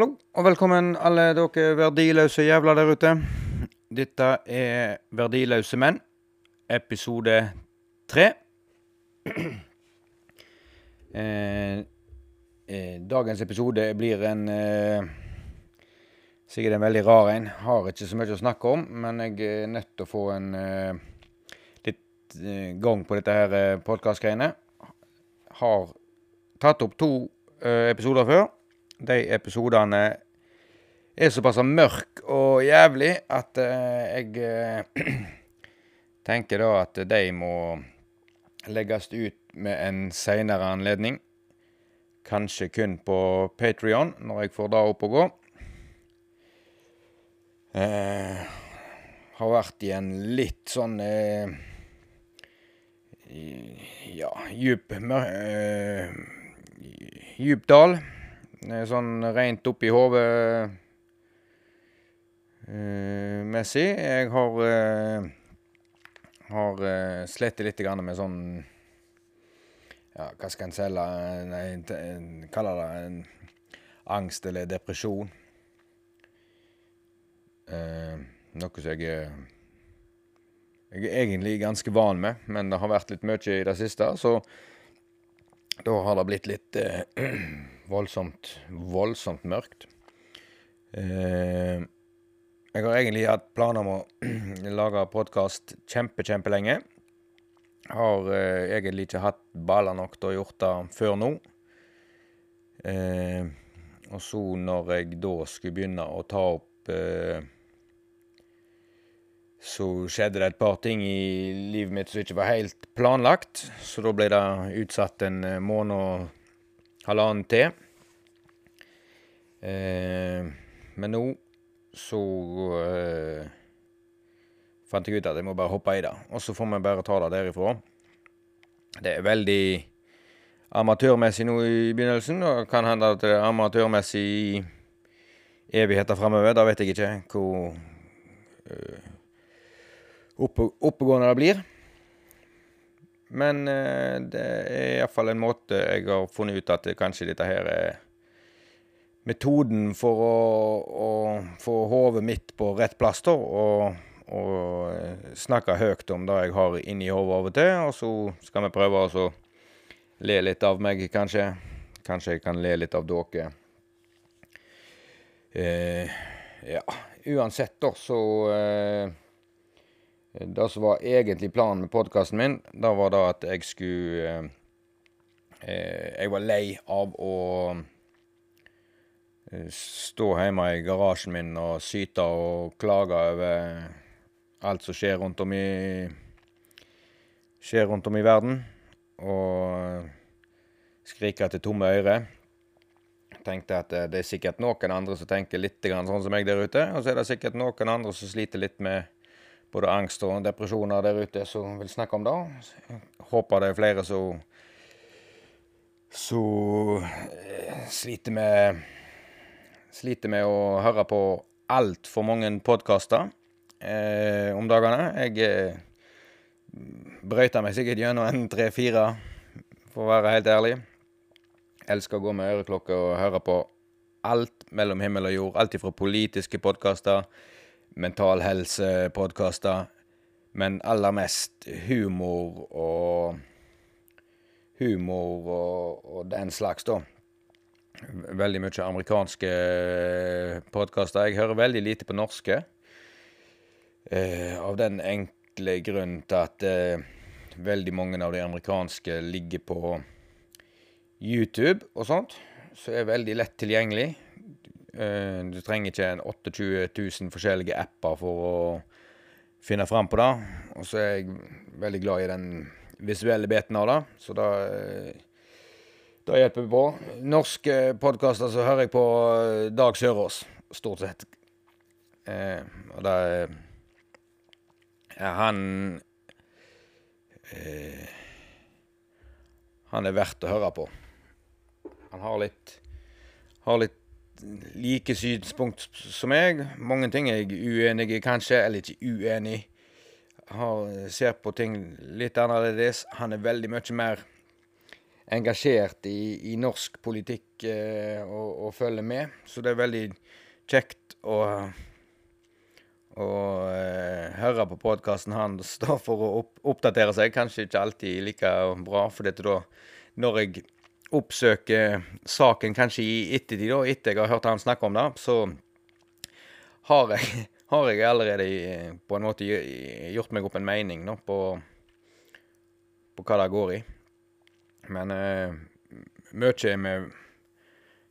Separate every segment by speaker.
Speaker 1: Hallo, og velkommen alle dere verdiløse jævla der ute. Dette er Verdiløse menn, episode tre. eh, eh, dagens episode blir en eh, Sikkert en veldig rar en. Har ikke så mye å snakke om, men jeg er nødt til å få en eh, litt eh, gang på dette her eh, podkastgreiene. Har tatt opp to episoder før. De episodene er såpass mørk og jævlig at eh, jeg eh, tenker da at de må legges ut med en seinere anledning. Kanskje kun på Patrion, når jeg får det opp å gå. Eh, har vært i en litt sånn eh, Ja, djup eh, Djup dal. Eh, Sånn rent oppi hodet uh, messig. Jeg har uh, har uh, slitt litt med sånn Ja, hva skal en selge? Nei, kalle det en angst eller depresjon. Uh, noe som jeg jeg er egentlig ganske van med, men det har vært litt mye i det siste, så da har det blitt litt eh, voldsomt, voldsomt mørkt. Eh, jeg har egentlig hatt planer om å lage podkast kjempe, kjempelenge. Har eh, egentlig ikke hatt baller nok til å gjort det før nå. Eh, og så når jeg da skulle begynne å ta opp eh, så skjedde det et par ting i livet mitt som ikke var helt planlagt. Så da ble det utsatt en eh, måned og halvannen til. Eh, men nå så eh, fant jeg ut at jeg må bare hoppe i det. Og så får vi bare ta det derifra. Det er veldig amatørmessig nå i begynnelsen, og kan hende at det er amatørmessig i evigheter framover. Da vet jeg ikke hvor eh, oppe, oppegående det blir. Men eh, det er iallfall en måte jeg har funnet ut at kanskje dette her er metoden for å, å få hodet mitt på rett plass, da. Og, og eh, snakke høyt om det jeg har inni hodet av og til. Og så skal vi prøve å le litt av meg, kanskje. Kanskje jeg kan le litt av dere. Eh, ja, uansett, da, så eh, det som var egentlig planen med podkasten min, da var det at jeg skulle eh, eh, Jeg var lei av å eh, stå hjemme i garasjen min og syte og klage over alt som skjer rundt om i Skjer rundt om i verden. Og skrike til tomme ører. Tenkte at eh, det er sikkert noen andre som tenker litt sånn som meg der ute. Og så er det sikkert noen andre som sliter litt med både angst og depresjoner der ute som vil snakke om det. Jeg håper det er flere som som eh, sliter med Sliter med å høre på altfor mange podkaster eh, om dagene. Jeg eh, brøyter meg sikkert gjennom en tre-fire, for å være helt ærlig. Elsker å gå med øreklokke og høre på alt mellom himmel og jord. Alt ifra politiske podkaster mental helse-podkaster, men aller mest humor og Humor og, og den slags, da. Veldig mye amerikanske podkaster. Jeg hører veldig lite på norske. Eh, av den enkle grunn til at eh, veldig mange av de amerikanske ligger på YouTube og sånt, så er veldig lett tilgjengelig. Eh, Du trenger ikke 28 000 forskjellige apper for å finne fram på det. Og så er jeg veldig glad i den visuelle biten av det, så da Det hjelper på. Norske podkaster så hører jeg på eh, Dag Sørås, stort sett. Eh, og det er Han eh, Han er verdt å høre på. Han har litt Har litt like synspunkt som meg. Mange ting er jeg uenig i, kanskje, eller ikke uenig. Har, ser på ting litt annerledes. Han er veldig mye mer engasjert i, i norsk politikk eh, og, og, følger med. Så det er veldig kjekt å, å eh, høre på podkasten hans da, for å opp, oppdatere seg. Kanskje ikke alltid like bra, for dette da når jeg oppsøker saken kanskje i ettertid, da, etter jeg har hørt han snakke om det, så har jeg, har jeg allerede på en måte gjort meg opp en mening nå, på, på hva det går i. Men uh, mye med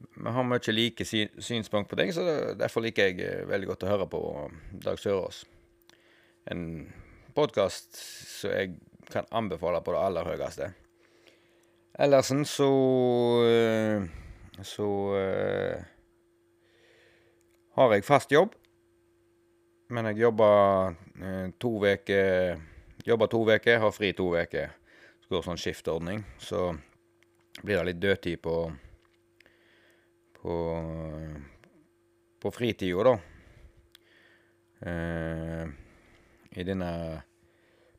Speaker 1: Vi har mye like synspunkt på ting, så derfor liker jeg eh, veldig godt å høre på Dag Sørås. En podkast som jeg kan anbefale på det aller høyeste. Ellersen så eh, Så uh, har jeg fast jobb. Men jeg jobber uh, to uker Jobber to uker, har fri to uker går sånn skiftordning, så blir det litt dødtid på på, på fritida, da. Eh, I denne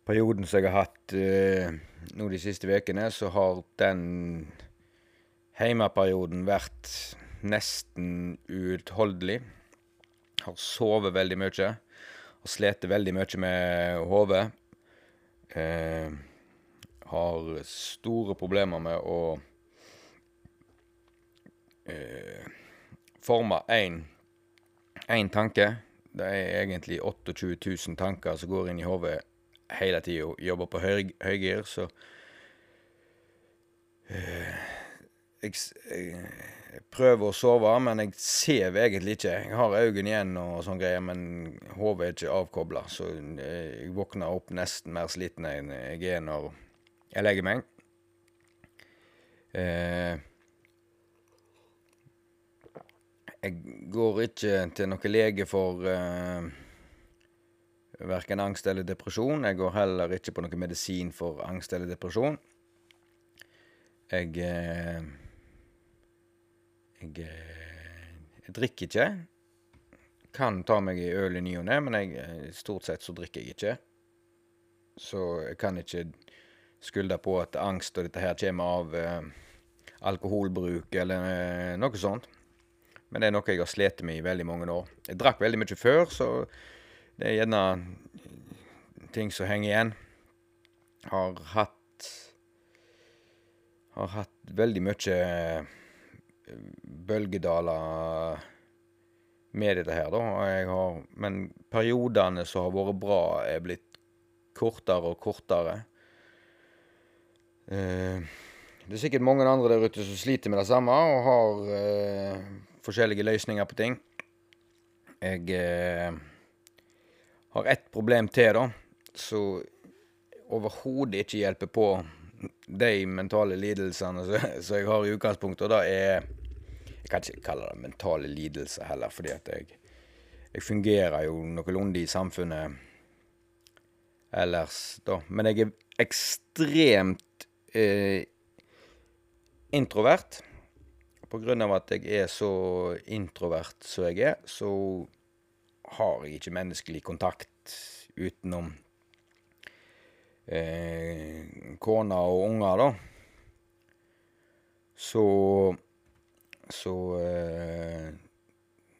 Speaker 1: perioden som jeg har hatt eh, nå de siste ukene, så har den heimeperioden vært nesten uutholdelig. Har sovet veldig mye. Har slitt veldig mye med hodet. Eh, har store problemer med å eh, forme én tanke. Det er egentlig 28 000 tanker som går inn i hodet hele tida jobber på høy, høygir, så eh, jeg, jeg, prøver å sove, men jeg ser egentlig ikke. Jeg har øynene igjen og sånn greier, men hodet er ikke avkobla, så eh, jeg våkner opp nesten mer sliten enn jeg er når jeg legger meg. Eh, jeg går ikke til noen lege for eh, verken angst eller depresjon. Jeg går heller ikke på noen medisin for angst eller depresjon. Jeg eh, jeg, eh, jeg, drikker ikke. Kan ta meg i øl i ny og ne, men jeg, eh, stort sett så drikker jeg ikke. Så jeg kan ikke skylde på at angst og dette her kommer av eh, alkoholbruk eller eh, noe sånt. Men det er noe jeg har slitt med i veldig mange år. Jeg drakk veldig mye før, så det er gjerne ting som henger igjen. Har hatt Har hatt veldig mye eh, bølgedaler med dette her, da. Har, men periodene som har vært bra, er blitt kortere og kortere. Eh, det er sikkert mange andre der ute som sliter med det samme og har eh, forskjellige løsninger på ting. Jeg har ett problem til, da, som overhodet ikke hjelper på de mentale lidelsene som jeg har i utgangspunktet. Og det er Jeg kan ikke kalle det mentale lidelser heller, fordi at jeg, jeg fungerer jo noenlunde i samfunnet ellers, da. Men jeg er ekstremt eh, introvert. På grunn av at jeg er så introvert som jeg er, så har jeg ikke menneskelig kontakt utenom eh, kona og unger, da. Så Så eh,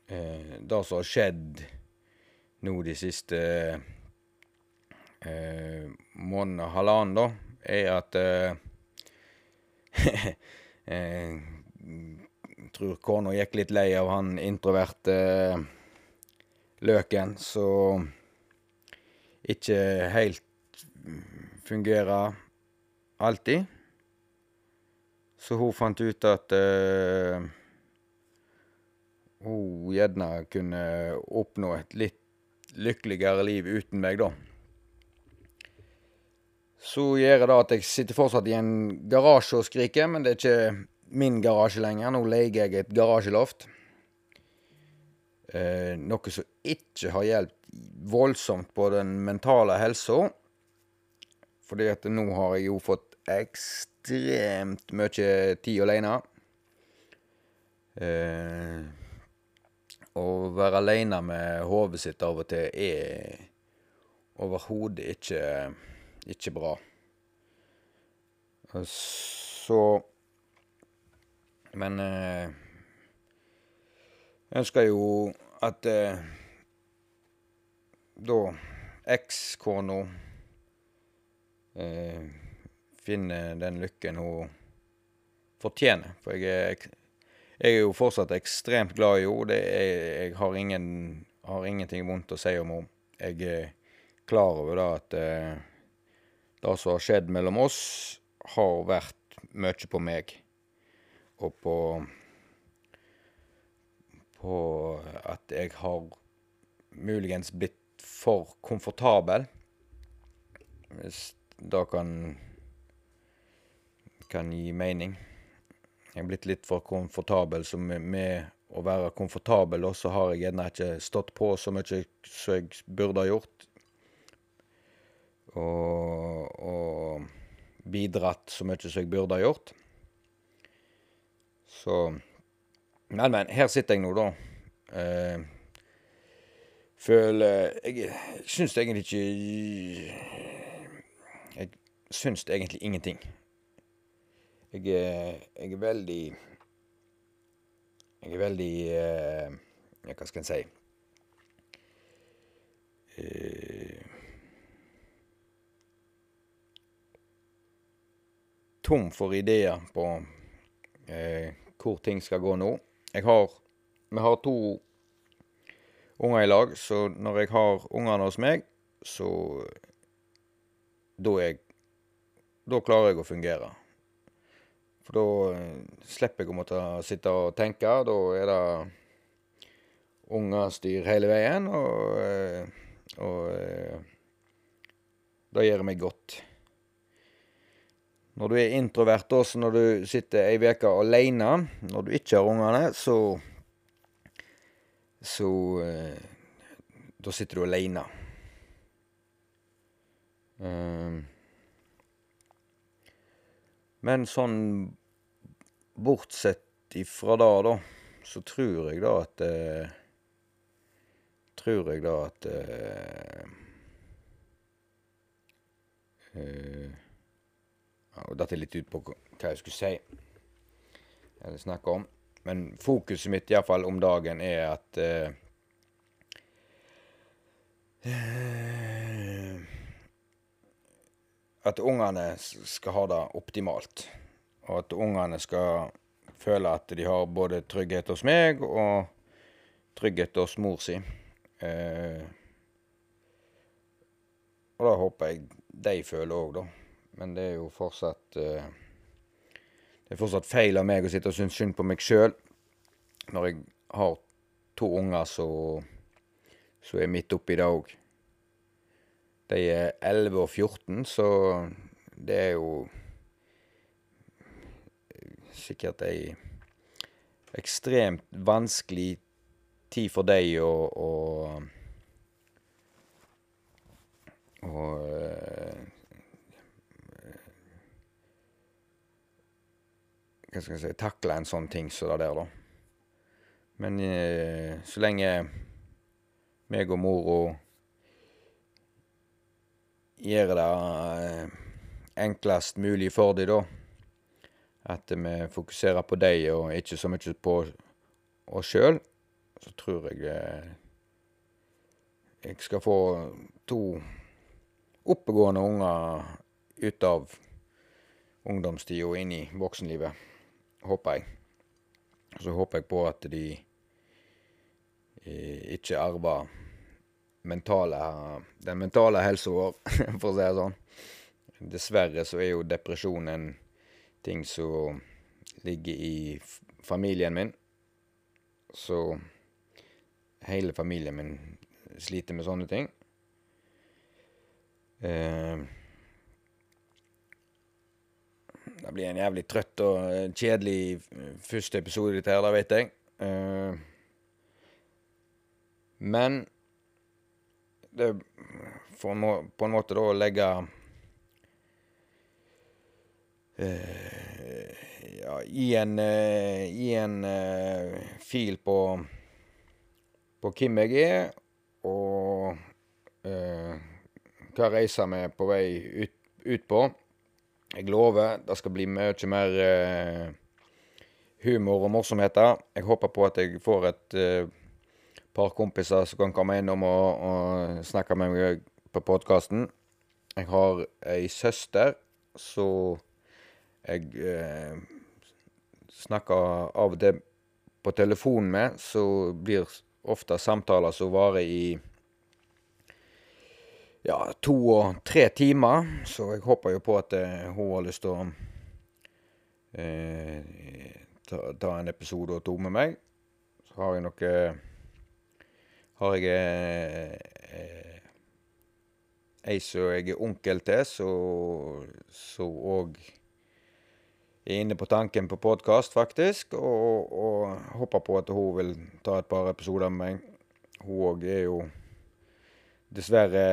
Speaker 1: eh, Det som har skjedd nå de siste eh, måneden og halvannen, da, er at Jeg tror kona gikk litt lei av han introverte uh, løken, som ikke helt fungerer alltid. Så hun fant ut at uh, hun gjerne kunne oppnå et litt lykkeligere liv uten meg, da. Så gjør det at jeg sitter fortsatt i en garasje og skriker, men det er ikke min garasje lenger. Nå leier jeg et garasjeloft. Eh, noe som ikke har hjulpet voldsomt på den mentale helsa. Fordi at nå har jeg jo fått ekstremt mye tid alene. Eh, å være aleine med hodet sitt av og til er overhodet ikke ikke bra. Så Men eh, ønsker jo at eh, da ekskona eh, finner den lykken hun fortjener. For jeg er, jeg er jo fortsatt ekstremt glad i henne. Jeg har, ingen, har ingenting vondt å si om henne. Jeg er klar over da at eh, det som har skjedd mellom oss, har vært mye på meg. Og på På at jeg har muligens blitt for komfortabel. Hvis det kan kan gi mening. Jeg er blitt litt for komfortabel, så med, med å være komfortabel, og så har jeg gjerne ikke stått på så mye som jeg burde ha gjort. Og, og bidratt så mye som jeg burde ha gjort. Så Men, men. Her sitter jeg nå, da. Eh, føler Jeg syns egentlig ikke Jeg syns egentlig ingenting. Jeg jeg er veldig Jeg er veldig eh, Hva skal en si eh, Tom for ideer på eh, hvor ting skal gå nå. Jeg har Vi har to unger i lag, så når jeg har ungene hos meg, så Da jeg Da klarer jeg å fungere. For da slipper jeg å måtte sitte og tenke. Da er det ungestyr hele veien, og, og det gjør meg godt. Når du er introvert, også når du sitter ei uke aleine, når du ikke har ungene, så Så Da sitter du aleine. Men sånn bortsett ifra det, da, så tror jeg da at Tror jeg da at Ja, dette datt litt ut på hva jeg skulle si, eller snakke om. Men fokuset mitt iallfall om dagen er at At ungene skal ha det optimalt, og at ungene skal føle at de har både trygghet hos meg og trygghet hos mor si. Og det håper jeg de føler òg, da. Men det er jo fortsatt Det er fortsatt feil av meg å sitte og synes synd på meg sjøl når jeg har to unger som er midt oppi det òg. De er elleve og fjorten, så det er jo sikkert ei ekstremt vanskelig tid for deg å å å Hva skal jeg si takle en sånn ting som det der, da. Men så lenge meg og mora gjør det enklest mulig for de, da, at vi fokuserer på dem og ikke så mye på oss sjøl, så tror jeg jeg skal få to oppegående unger ut av ungdomstida og inn i voksenlivet, håper jeg. Så håper jeg på at de ikke arver mentale den mentale helsa vår, for å si det sånn. Dessverre så er jo depresjon en ting som ligger i familien min, så hele familien min sliter med sånne ting. Det blir en jævlig trøtt og kjedelig første episode, dette her, det vet jeg. Men det får på en måte da legge Ja, i en i en fil på på hvem jeg er, og hva reiser er på vei ut ut på. Jeg lover det skal bli mye mer eh, humor og morsomheter. Jeg håper på at jeg får et eh, par kompiser som kan komme innom og, og snakke med meg på podkasten. Jeg har ei søster så jeg eh, snakker av og til på telefon med, så blir ofte samtaler som varer i ja, to og tre timer. Så jeg håper jo på at eh, hun har lyst til å eh, ta, ta, en episode og to med meg. Så har jeg noe Har jeg eh, ei som jeg er onkel til, så òg er inne på tanken på podkast, faktisk. Og, og, håper på at hun vil ta et par episoder med meg. Hun òg er jo dessverre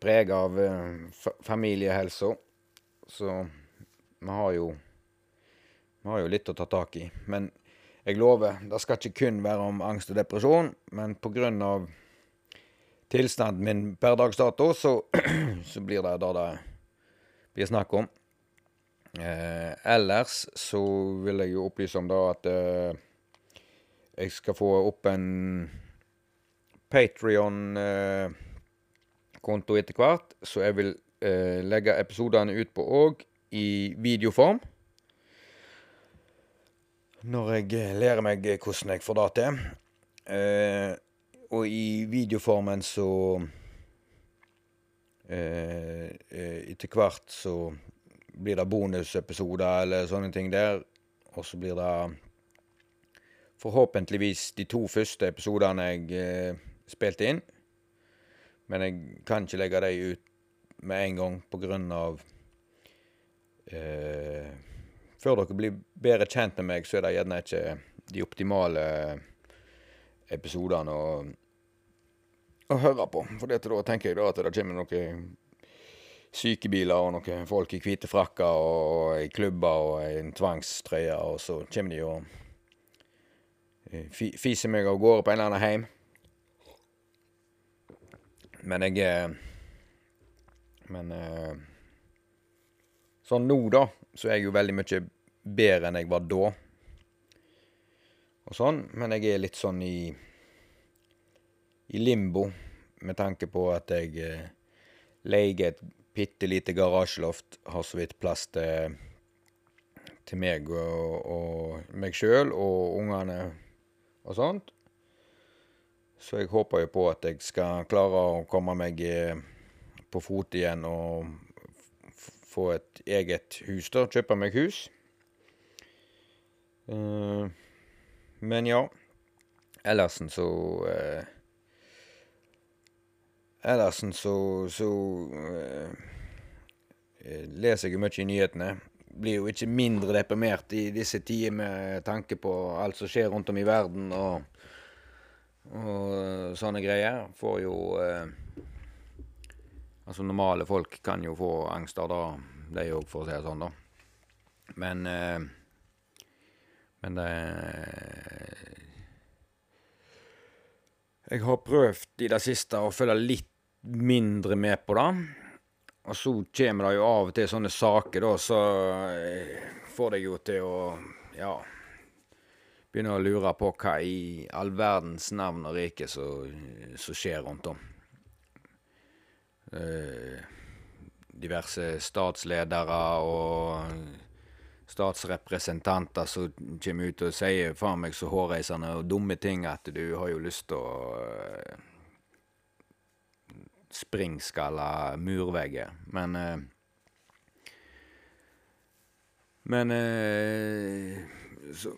Speaker 1: prega av uh, familiehelsa. Så vi har jo Vi har jo litt å ta tak i. Men jeg lover, det skal ikke kun være om angst og depresjon. Men av tilstanden min per dags dato, så, så blir det det det blir snakk om. Eh, ellers så vil jeg jo opplyse om da at eh, jeg skal få opp en Patrion-konto eh, etter hvert, så jeg vil eh, legge episodene ut på òg i videoform. Når jeg eh, lærer meg hvordan jeg får det til. Eh, og i videoformen så Etter hvert så blir det bonusepisoder eller sånne ting der. Og så blir det forhåpentligvis de to første episodene jeg eh, spilte inn. Men jeg kan ikke legge dem ut med en gang på grunn av eh, Før dere blir bedre kjent med meg, så er det gjerne ikke de optimale episodene å, å høre på. For da tenker jeg da at det kommer noen sykebiler og noen folk i hvite frakker og ei klubber og en tvangstrøye, og så kommer de og eh, fiser meg av gårde på en eller annen heim. Men jeg eh, Men eh, sånn nå, da, så er jeg jo veldig mye bedre enn jeg var da. Og sånn, men jeg er litt sånn i i limbo med tanke på at jeg eh, leier et bitte lite garasjeloft. Har så vidt plass til, til meg og, og meg sjøl og ungene og sånt. Så jeg håper jo på at jeg skal klare å komme meg eh, på fot igjen og få et eget hus, da. Kjøpe meg hus. Uh, men ja. Ellersen så uh, Ellersen så, så leser jeg jo mye i nyhetene. Blir jo ikke mindre deprimert i disse tider med tanke på alt som skjer rundt om i verden og, og sånne greier. Får jo eh, Altså, normale folk kan jo få angster, da, de òg, for å si det sånn, da. Men eh, Men det Jeg har prøvd i det siste å følge litt mindre med på det. Og så kommer det jo av og til sånne saker, da, så får det jo til å ja, begynne å lure på hva i all verdens navn og rike som skjer rundt om. Eh, diverse statsledere og statsrepresentanter som kommer ut og sier faen meg så hårreisende og dumme ting at du har jo lyst til å springskalle springskalla murvegger. Men eh, Men eh, så,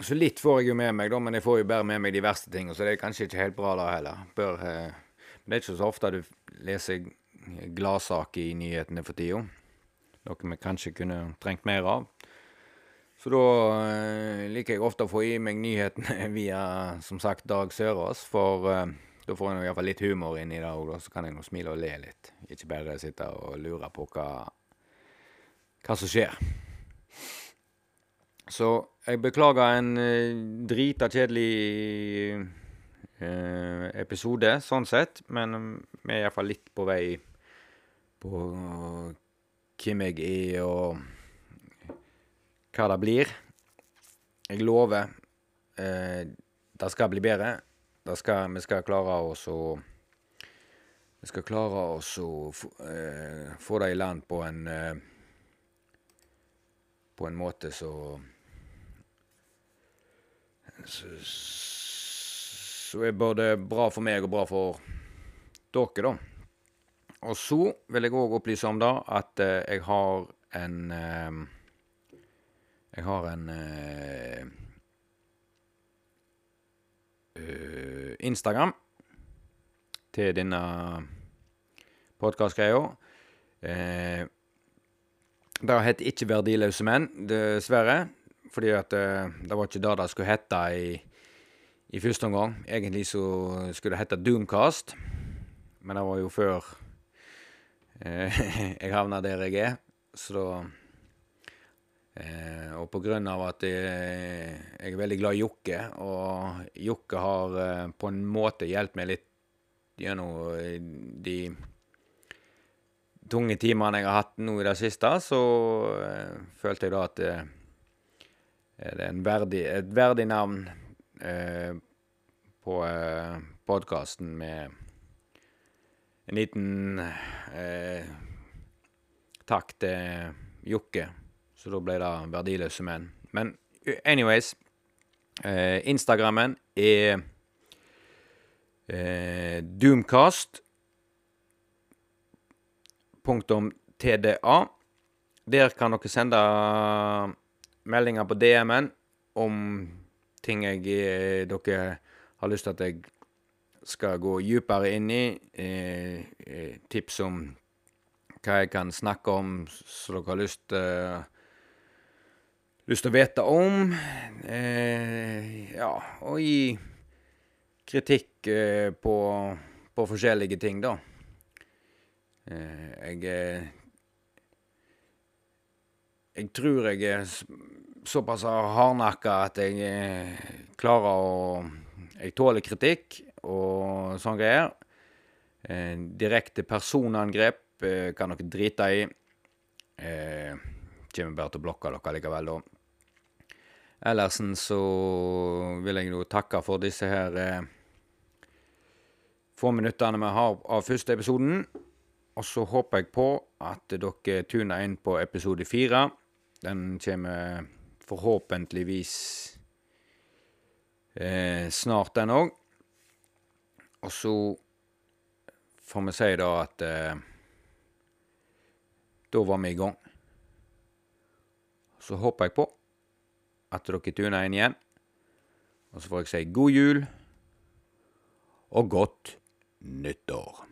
Speaker 1: så, litt får jeg jo med meg, da, men jeg får jo bare med meg de verste tingene, så det er kanskje ikke helt bra da heller. Bør, eh, det er ikke så ofte du leser gladsaker i nyhetene for tida. Noe vi kanskje kunne trengt mer av. Så da eh, liker jeg ofte å få i meg nyhetene via, som sagt, Dag Sørås, for eh, da får jeg iallfall litt humor inn i det òg, så kan jeg nå smile og le litt. Ikke bare sitte og lure på hva, hva som skjer. Så jeg beklager en uh, drita kjedelig uh, episode, sånn sett, men um, vi er iallfall litt på vei på hvem jeg er, og hva det blir. Jeg lover. Eh, det skal bli bedre. Skal, vi skal klare oss å Vi skal klare oss å eh, få det i land på en eh, På en måte så Så er både bra for meg og bra for dere, da. Og så vil jeg òg opplyse om da at eh, jeg har en eh, Jeg har en eh, Instagram til denne podkastgreia. Eh, det heter ikke Verdiløse menn, dessverre. Fordi at eh, det var ikke det det skulle hete i, i første omgang. Egentlig så skulle det hete Doomcast, men det var jo før eh, jeg havna der jeg er, så da eh, Og av at jeg, jeg er veldig glad i Jokke, og Jokke har eh, på en måte hjulpet meg litt gjennom eh, de tunge timene jeg har hatt nå i det siste, så eh, følte jeg da at er det verdig, et verdig navn eh, på eh, podkasten med en liten eh, takk til Jokke. Så da ble det Verdiløse menn. Men anyways eh, Instagrammen er eh, Doomcast. Punktum TDA. Der kan dere sende meldinger på DM-en om ting jeg, eh, dere har lyst til at jeg skal gå dypere inn i. Eh, eh, tips om hva jeg kan snakke om som dere har lyst, eh, lyst til å vite om. Eh, ja, og gi kritikk eh, på, på, forskjellige ting, da. jeg jeg tror jeg er såpass hardnakka at jeg eh, klarer å Jeg tåler kritikk og sånne greier. Eh, direkte personangrep eh, kan dere drite i. Eh, kommer bare til å blokke dere likevel, da. Ellersen så vil jeg jo takke for disse her få minuttene vi har av første episoden. Og så håper jeg på at dere tuner inn på episode fire. Den kommer forhåpentligvis eh, snart, den òg. Og så får vi si da at eh, Da var vi i gang. Så håper jeg på at dere tuner inn igjen. Og så får jeg si god jul og godt nyttår.